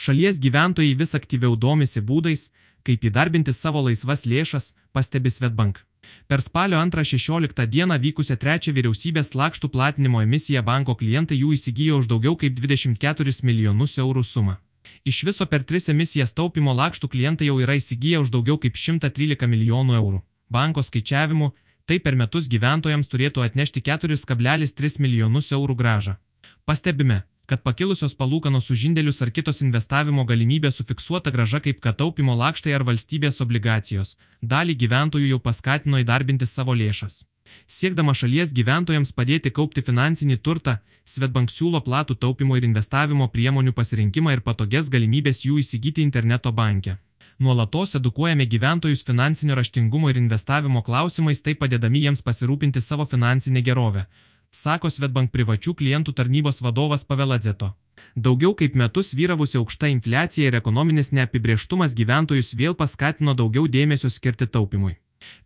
Šalies gyventojai vis aktyviau domisi būdais, kaip įdarbinti savo laisvas lėšas, pastebi Svetbank. Per spalio 2-16 dieną vykusią trečią vyriausybės lakštų platinimo emisiją banko klientai jų įsigijo už daugiau kaip 24 milijonus eurų sumą. Iš viso per tris emisijas taupimo lakštų klientai jau yra įsigiję už daugiau kaip 113 milijonų eurų. Banko skaičiavimu, tai per metus gyventojams turėtų atnešti 4,3 milijonus eurų gražą. Pastebime, kad pakilusios palūkanos už indėlius ar kitos investavimo galimybės su fiksuota graža kaip kad taupimo lakštai ar valstybės obligacijos, dalį gyventojų jau paskatino įdarbinti savo lėšas. Siekdama šalies gyventojams padėti kaupti finansinį turtą, Svetbank siūlo platų taupimo ir investavimo priemonių pasirinkimą ir patogias galimybės jų įsigyti interneto banke. Nuolatos edukuojame gyventojus finansinio raštingumo ir investavimo klausimais, taip padėdami jiems pasirūpinti savo finansinę gerovę, sako Svetbank privačių klientų tarnybos vadovas Paveladzeto. Daugiau kaip metus vyravusi aukšta infliacija ir ekonominis neapibrieštumas gyventojus vėl paskatino daugiau dėmesio skirti taupimui.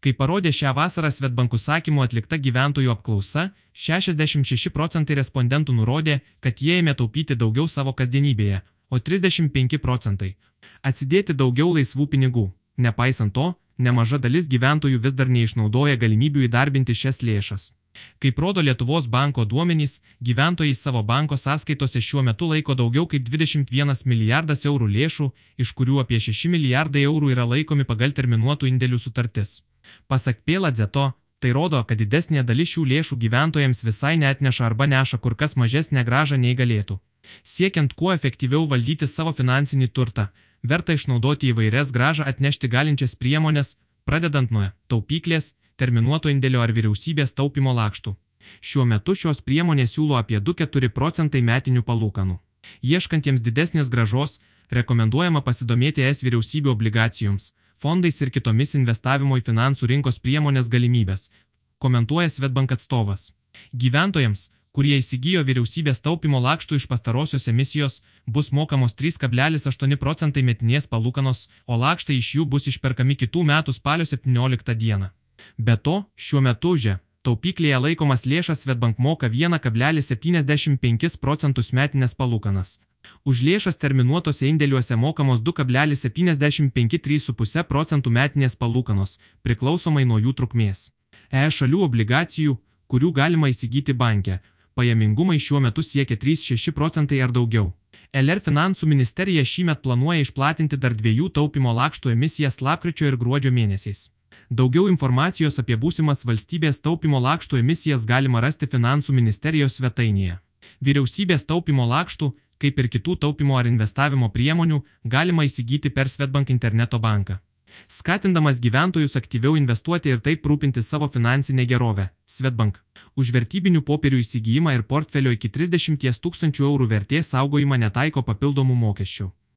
Kaip parodė šią vasarą Svetbankų sakymų atlikta gyventojų apklausa, 66 procentai respondentų nurodė, kad jie ėmė taupyti daugiau savo kasdienybėje, o 35 procentai - atsidėti daugiau laisvų pinigų. Nepaisant to, nemaža dalis gyventojų vis dar neišnaudoja galimybių įdarbinti šias lėšas. Kaip rodo Lietuvos banko duomenys, gyventojai savo banko sąskaitose šiuo metu laiko daugiau kaip 21 milijardas eurų lėšų, iš kurių apie 6 milijardai eurų yra laikomi pagal terminuotų indėlių sutartis. Pasak Pėladzeto, tai rodo, kad didesnė dalis šių lėšų gyventojams visai neatneša arba neša kur kas mažesnę gražą nei galėtų. Siekiant kuo efektyviau valdyti savo finansinį turtą, verta išnaudoti įvairias gražą atnešti galinčias priemonės, pradedant nuo taupyklės, terminuoto indėlio ar vyriausybės taupimo lakštų. Šiuo metu šios priemonės siūlo apie 2-4 procentai metinių palūkanų. Ieškantiems didesnės gražos, rekomenduojama pasidomėti es vyriausybių obligacijoms, fondais ir kitomis investavimo į finansų rinkos priemonės galimybės, komentuoja Svetbank atstovas. Gyventojams, kurie įsigijo vyriausybės taupimo lakštų iš pastarosios emisijos, bus mokamos 3,8 procentai metinės palūkanos, o lakštai iš jų bus išperkami kitų metų spalio 17 dieną. Be to, šiuo metu už taupyklėje laikomas lėšas Svetbank moka 1,75 procentus metinės palūkanas. Už lėšas terminuotose indėliuose mokamos 2,75-3,5 procentų metinės palūkanos, priklausomai nuo jų trukmės. E šalių obligacijų, kurių galima įsigyti banke, pajamingumai šiuo metu siekia 3,6 procentai ar daugiau. LR finansų ministerija šįmet planuoja išplatinti dar dviejų taupimo lakštų emisijas lapkričio ir gruodžio mėnesiais. Daugiau informacijos apie būsimas valstybės taupimo lakštų emisijas galima rasti Finansų ministerijos svetainėje. Vyriausybės taupimo lakštų, kaip ir kitų taupimo ar investavimo priemonių, galima įsigyti per Svetbank interneto banką. Skatindamas gyventojus aktyviau investuoti ir taip rūpinti savo finansinę gerovę, Svetbank už vertybinių popierių įsigijimą ir portfelio iki 30 tūkstančių eurų vertės saugojimą netaiko papildomų mokesčių.